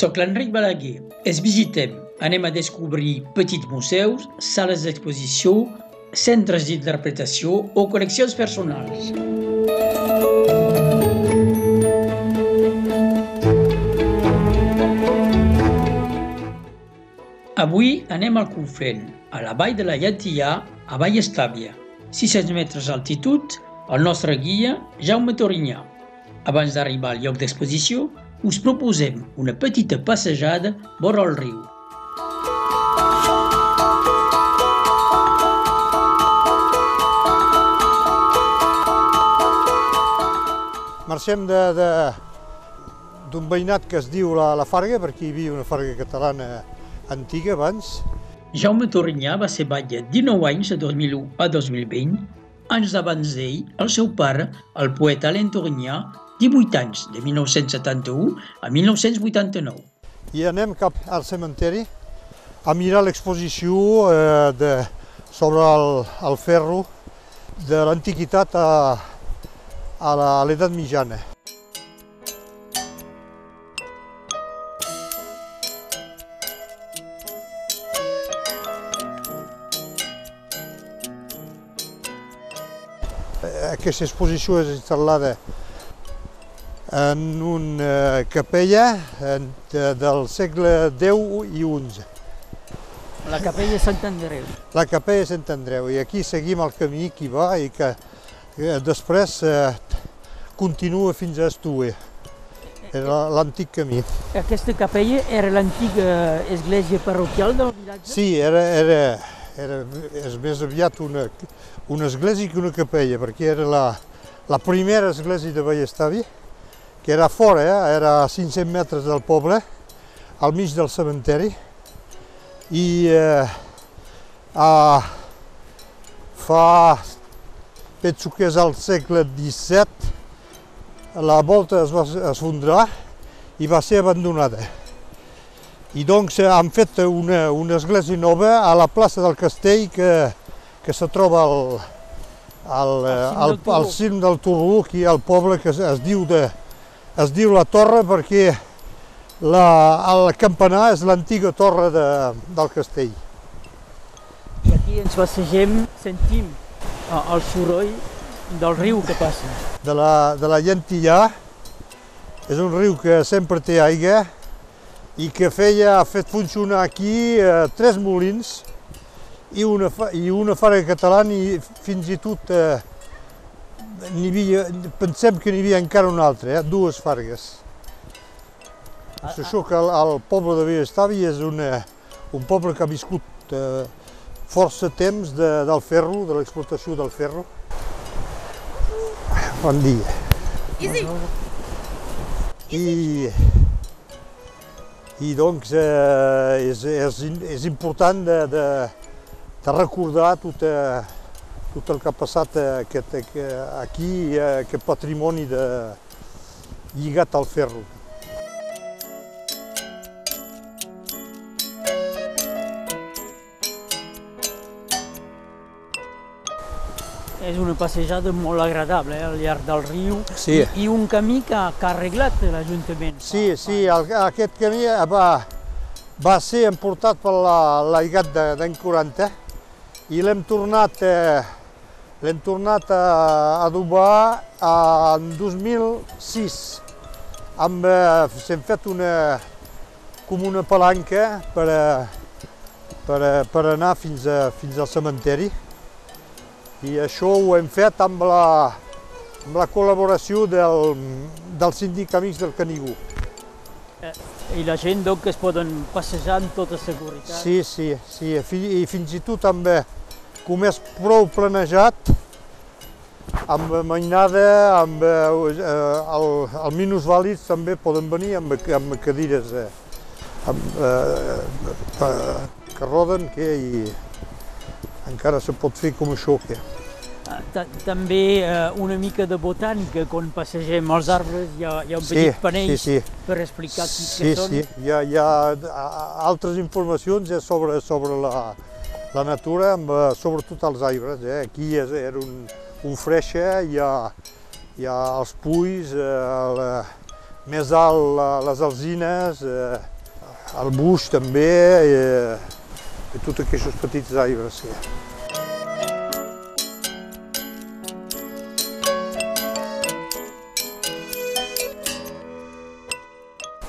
Soc l'Enric Balaguer. Es visitem. Anem a descobrir petits museus, sales d'exposició, centres d'interpretació o col·leccions personals. Avui anem al Conflent, a la vall de la Llatillà, a Vall Estàvia. 600 metres d'altitud, el nostre guia, Jaume Torinyà. Abans d'arribar al lloc d'exposició, us proposem una petita passejada vora el riu. Marxem d'un veïnat que es diu la, la Farga, perquè hi havia una Farga catalana antiga abans. Jaume Torinyà va ser batlle 19 anys de 2001 a 2020. Anys abans d'ell, el seu pare, el poeta Alain Torinyà, 18 anys, de 1971 a 1989. I anem cap al cementeri a mirar l'exposició eh, de, sobre el, el ferro de l'antiguitat a, a l'edat mitjana. Aquesta exposició és instal·lada en una capella del segle X i XI. La capella Sant Andreu. La capella Sant Andreu, i aquí seguim el camí que va i que després eh, continua fins a Estue. Era l'antic camí. Aquesta capella era l'antiga església parroquial del vilatge? Sí, era, era, era és més aviat una, una església que una capella, perquè era la, la primera església de Vallestavi, que era fora, eh? era a 500 metres del poble, al mig del cementeri, i eh, a, fa, penso que és al segle XVII, la volta es va esfondrar i va ser abandonada. I doncs han fet una, una església nova a la plaça del Castell que, que se troba al, al, al, al cim del Turró, aquí al poble que es, es, diu de, es diu la Torre perquè la, el campanar és l'antiga torre de, del castell. I aquí ens passegem, sentim el soroll del riu que passa. De la, de la Llantillà, és un riu que sempre té aigua i que feia, ha fet funcionar aquí eh, tres molins i una, i una fara catalana i fins i tot eh, havia, pensem que n'hi havia encara una altra, eh, dues fargues. És això que el, el poble de Villestavi és una, un poble que ha viscut eh, força temps de, del ferro, de l'explotació del ferro. Bon dia. Easy. I, i doncs eh, és, és, és important de, de, de recordar tot, eh, tot el que ha passat aquest, aquí, aquest patrimoni de, lligat al ferro. És una passejada molt agradable eh, al llarg del riu Sí. i, i un camí que, que ha arreglat l'Ajuntament. Sí, sí, el, aquest camí va, va ser emportat per l'aigat la, d'any 40 i l'hem tornat, eh, l'hem tornat a adobar en 2006. Amb, eh, hem fet una, com una palanca per, a, per, a, per anar fins, a, fins al cementeri i això ho hem fet amb la, amb la col·laboració del, del síndic Amics del Canigú. Eh, I la gent doncs, que es poden passejar amb tota seguretat. Sí, sí, sí, i fins i tot amb, com és prou planejat, amb mainada, amb eh, el, el minusvàlids també poden venir amb, amb cadires eh, amb, eh, que roden que i encara se pot fer com això que. També eh, una mica de botànica, quan passegem els arbres hi ha, hi ha un Sí, petit panell sí, sí. per explicar qui Sí, són. sí, hi ha, hi ha altres informacions eh, sobre, sobre la, la natura, amb, eh, sobretot els arbres. Eh? Aquí és, era un, un freixa, hi ha, hi ha els puis, eh, la, més alt la- les alzines, eh, el buix també, eh, i tots aquests petits arbres. Sí.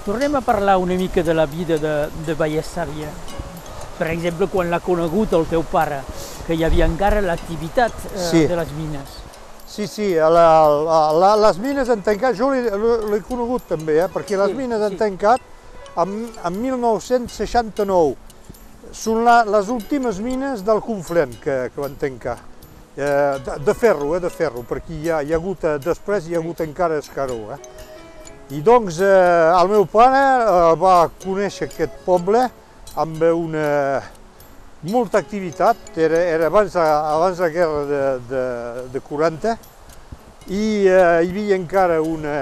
Tornem a parlar una mica de la vida de, de Vallestàvia. Per exemple, quan l'ha conegut el teu pare, que hi havia encara l'activitat eh, Sí. de les mines. Sí, sí, a la, a la, les mines han tancat, jo l'he- conegut també, eh, perquè les Sí, mines han sí. tancat en, en 1969. Són la, les últimes mines del Conflent que, que van tancar. Eh, de, de ferro, eh, de ferro, perquè hi ha, hi ha hagut, eh, després hi ha hagut encara escaró. Eh. I doncs eh, el meu pare eh, va conèixer aquest poble amb una molta activitat, era, era abans, abans la guerra de, de, de 40, i eh, hi havia encara una,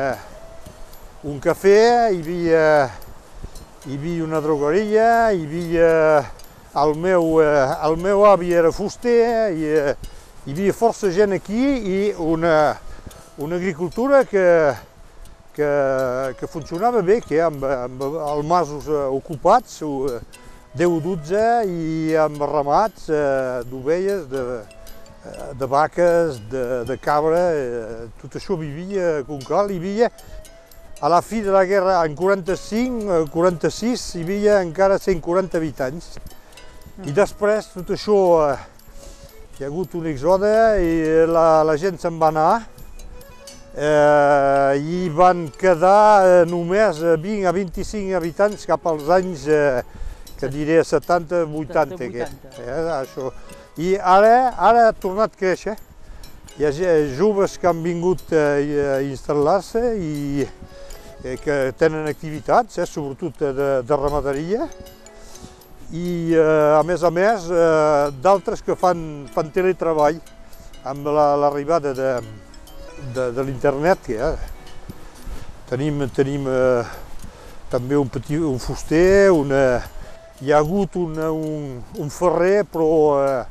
un cafè, hi havia, hi havia una drogueria, hi havia... El meu, eh, el meu avi era fuster, i eh, hi havia força gent aquí i una, una agricultura que, que, que funcionava bé, que amb, amb els masos eh, ocupats, eh, 10-12 i amb ramats eh, d'ovelles, de, eh, de vaques, de, de cabra, eh, tot això vivia com cal, hi havia a la fi de la guerra, en 45, eh, 46, hi havia encara 140 habitants. I després tot això, eh, hi ha hagut un exode i la, la gent se'n va anar eh, i van quedar eh, només eh, 20 a 25 habitants cap als anys, eh, que diré 70, 80. 70, Que, 80. eh, això. I ara, ara ha tornat a créixer. Hi ha joves que han vingut eh, a instal·lar-se i eh, que tenen activitats, eh, sobretot eh, de, de ramaderia, i eh, a més a més eh, d'altres que fan, fan teletreball amb la- l'arribada de, de, de l'internet. Que, eh, tenim tenim eh, també un, petit, un fuster, una, hi ha hagut una, un, un ferrer, però eh,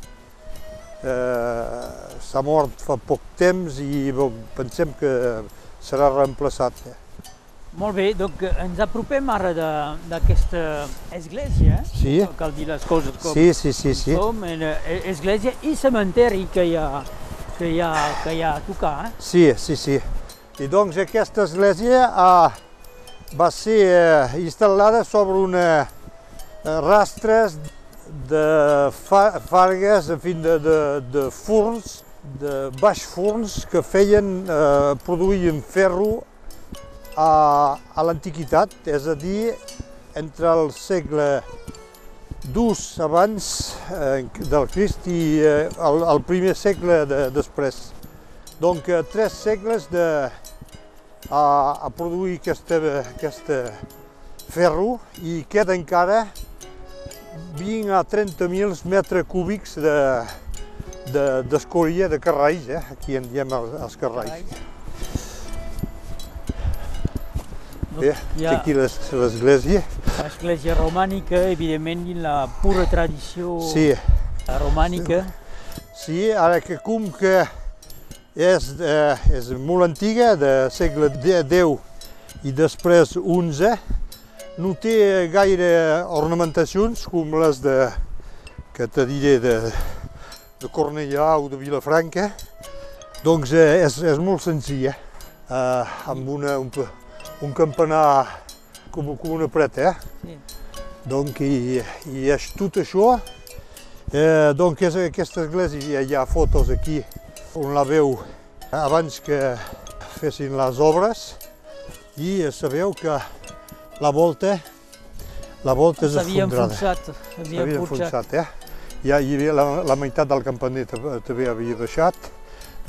eh, s'ha mort fa poc temps i bon, pensem que serà reemplaçat. Eh. Molt bé, doncs eh, ens apropem ara d'aquesta església, eh? Sí, cal dir les coses com, sí, sí, sí, sí. en, eh, església i cementeri que hi ha, que hi ha, que hi ha a tocar. Eh? Sí, sí, sí. I doncs aquesta església eh, va ser eh, instal·lada sobre una eh, rastres de fa fargues, en fi, de, de, de forns, de baix forns que feien, eh, produïen ferro a, a l'antiguitat, és a dir, entre el segle II abans eh, del Crist i eh, el, el primer segle de, després. Donc, eh, tres segles de, a, a produir aquesta, aquesta ferro i queda encara 20 a 30.000 metres cúbics de, de, d'escoria, de carralls, eh? aquí en diem els, els carralls. Bé, Hi hi ha aquí l'es- l'església. L'església romànica, evidentment, i la pura tradició Sí, romànica. sí, ara que com que és, eh, és molt antiga, de segle X i després XI, no té gaire ornamentacions com les de, que te diré de, de Cornellà o de Vilafranca, doncs eh, és, és molt senzilla, eh, amb una, un, un campanar com, com una preta, eh? Sí. Donc, i, i és tot això, eh, donc és aquesta església, hi ha, hi ha fotos aquí on la veu abans que fessin les obres i sabeu que la volta, la volta és esfondrada. S'havia enfonsat. eh? Ja hi havia la, la meitat del campaner tam- també havia baixat.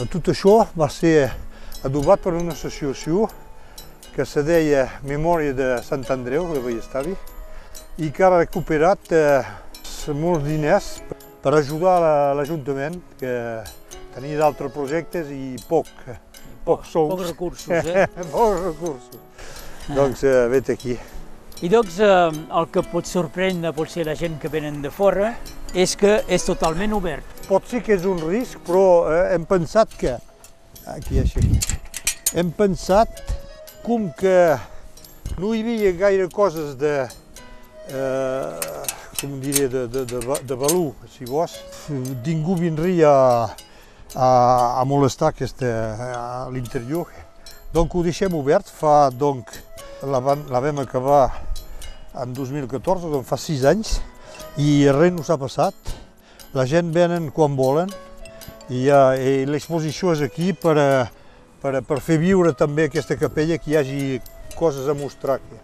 Tot això va ser adobat per una associació que se deia Memòria de Sant Andreu, de Vallestavi, i que ha recuperat eh, molts diners per ajudar la- l'Ajuntament, que tenia d'altres projectes i poc, pocs sous, Pocs recursos, eh? pocs recursos. Doncs eh, vet aquí. I doncs eh, el que pot sorprendre potser la gent que venen de fora és que és totalment obert. Pot ser que és un risc, però eh, hem pensat que... Aquí, així. Hem pensat com que No hi havia gaire coses de, eh, com diré, de, de, de, de valor, si vols. Ningú vindria a, a, a molestar aquesta, a l'interior. Donc ho deixem obert, fa, donc, la, van, la vam acabar en 2014, doncs fa sis anys, i res no s'ha passat. La gent venen quan volen i, i l'exposició és aquí per, a, per, per fer viure també aquesta capella, que hi hagi coses a mostrar aquí.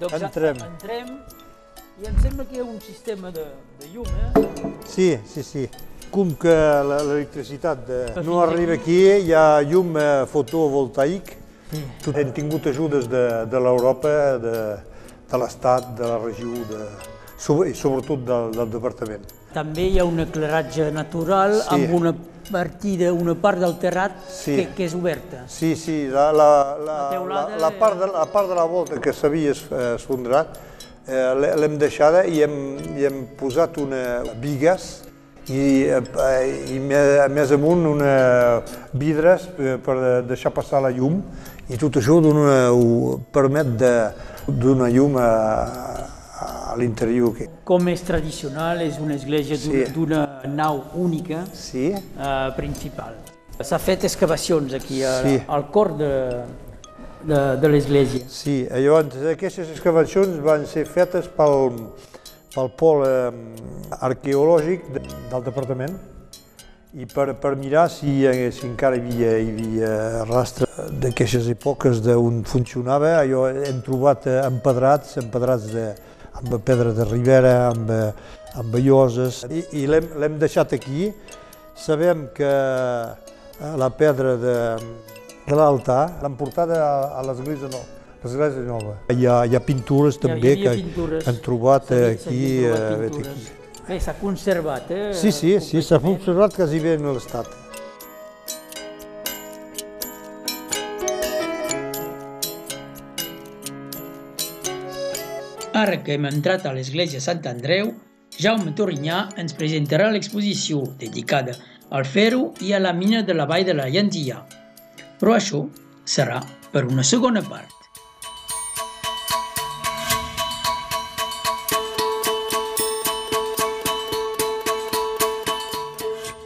Doncs Entrem. entrem i em sembla que hi ha un sistema de, de llum, eh? Sí, sí, sí. Com que l'electricitat de- no arriba aquí, hi ha llum eh, fotovoltaic. Tot hem tingut ajudes de, de l'Europa, de, de l'Estat, de la regió, de, i sobretot del, del departament. També hi ha un aclaratge natural Sí. amb una partida, una part del terrat Sí. que, que és oberta. Sí, sí, la, la, la, La la, la, part de, la part de la volta que s'havia es- eh, esfondrat eh, l'he- l'hem deixada i hem, i hem posat una bigues i, eh, i més amunt una vidres eh, per deixar passar la llum i tot això dona, ho permet de donar llum a, a l'interior. aquí. Com és tradicional, és una església d'una Sí. nau única Sí, eh, principal. S'ha fet excavacions aquí a, Sí. al cor de, de, de l'església. Sí, llavors aquestes excavacions van ser fetes pel, pel pol eh, arqueològic de, del departament i per, per mirar si, si encara hi havia, hi havia rastre d'aquestes èpoques d'on funcionava. Allò hem trobat eh, empedrats, empedrats de, amb pedra de ribera, amb, amb lloses, i, i l'hem deixat aquí. Sabem que eh, la pedra de, de l'altar l'han portada a, a l'església nova. L'església nova. Hi ha, hi ha pintures Hi ha- també hi que pintures. han trobat eh, aquí. trobat eh, aquí. Bé, s'ha conservat, eh? Sí, sí, sí, s'ha completament. conservat quasi bé en l'estat. Ara que hem entrat a l'església Sant Andreu, Jaume Torinyà ens presentarà l'exposició dedicada al ferro i a la mina de la vall de la Llentia. Però això serà per una segona part.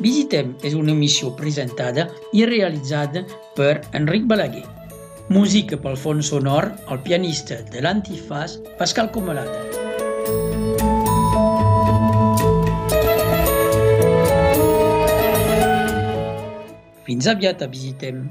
Visitem és una emissió presentada i realitzada per Enric Balaguer. Música pel fons sonor al pianista de l'antifàs Pascal Comalada. Fins aviat visitem.